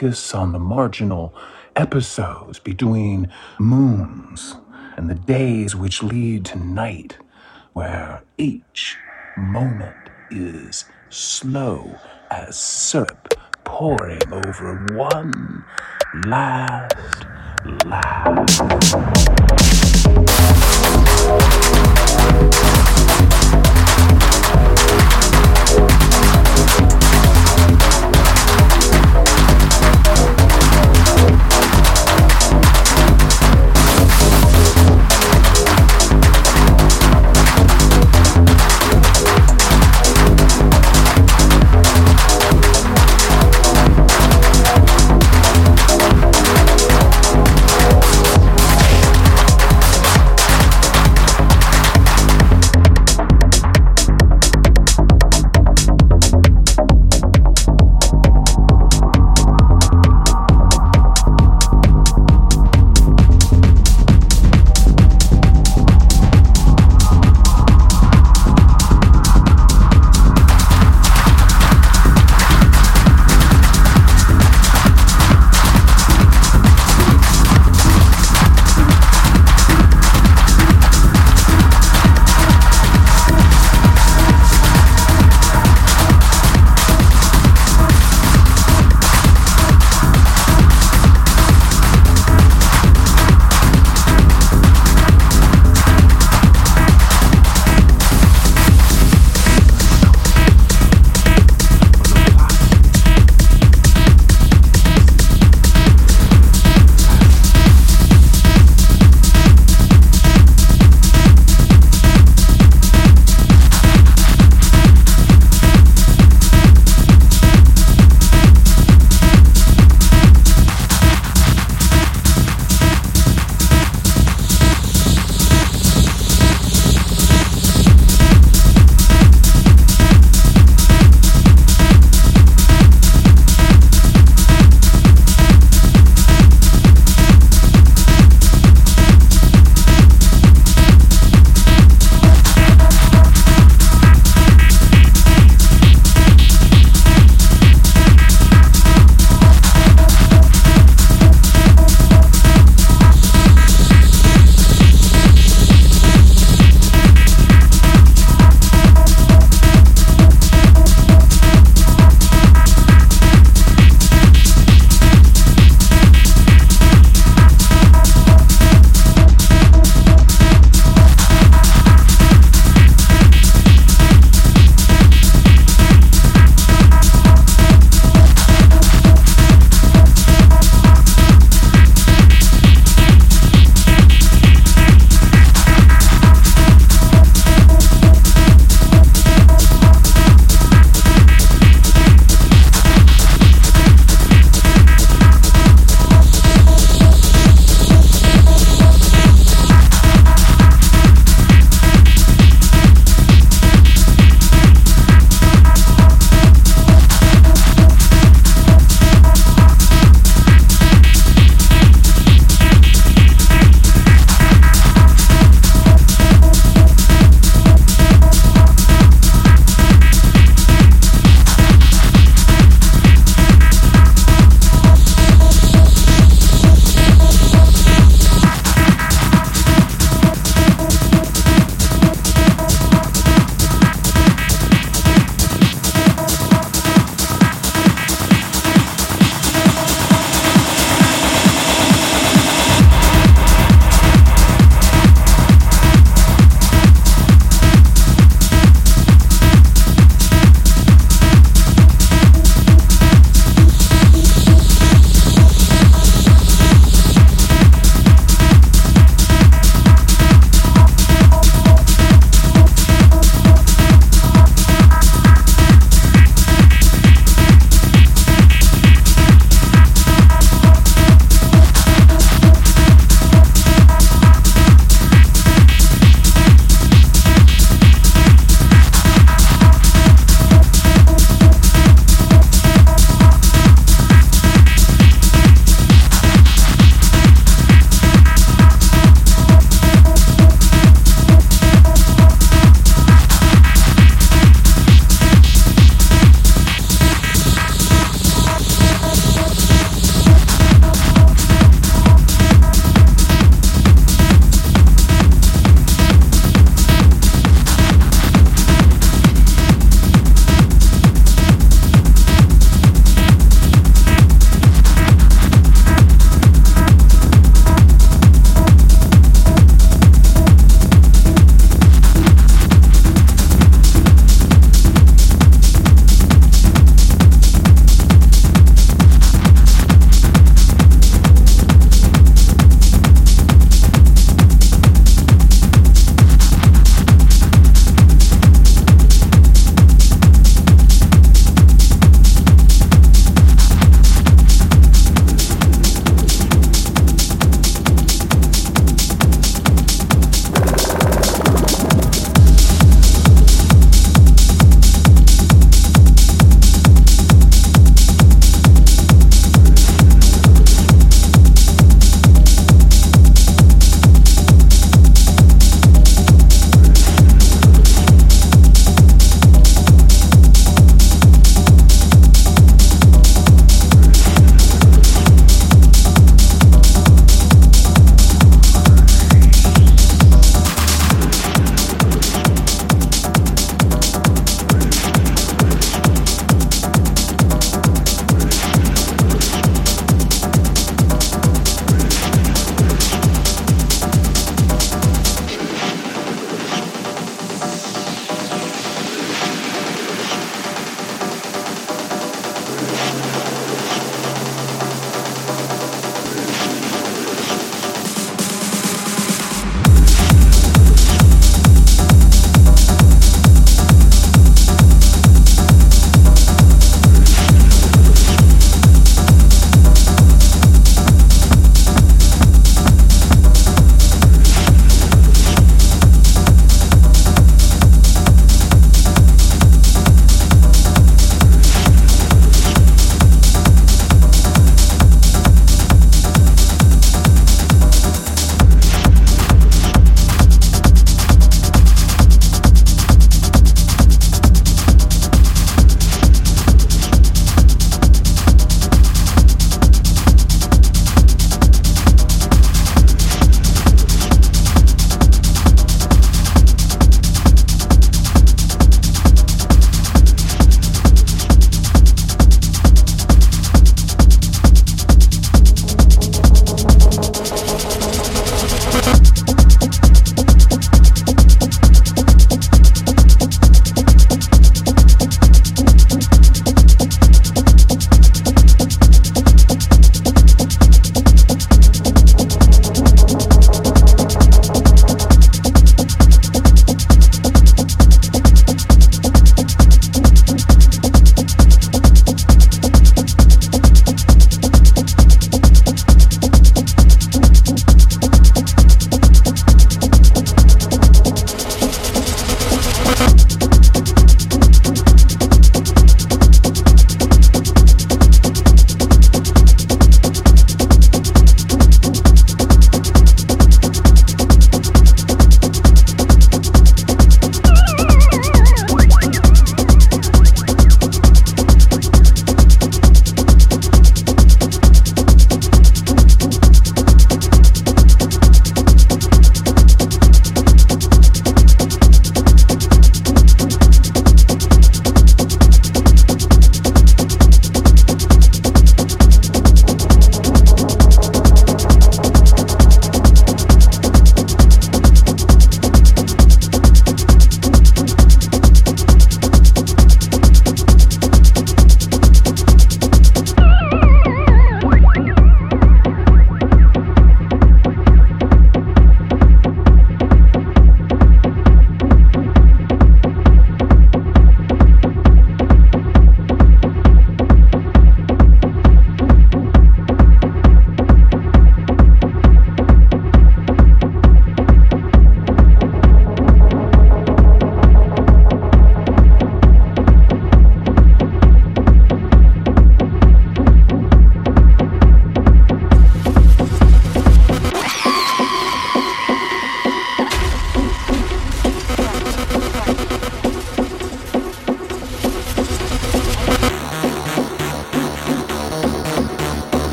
focus on the marginal episodes between moons and the days which lead to night, where each moment is slow as syrup pouring over one last laugh.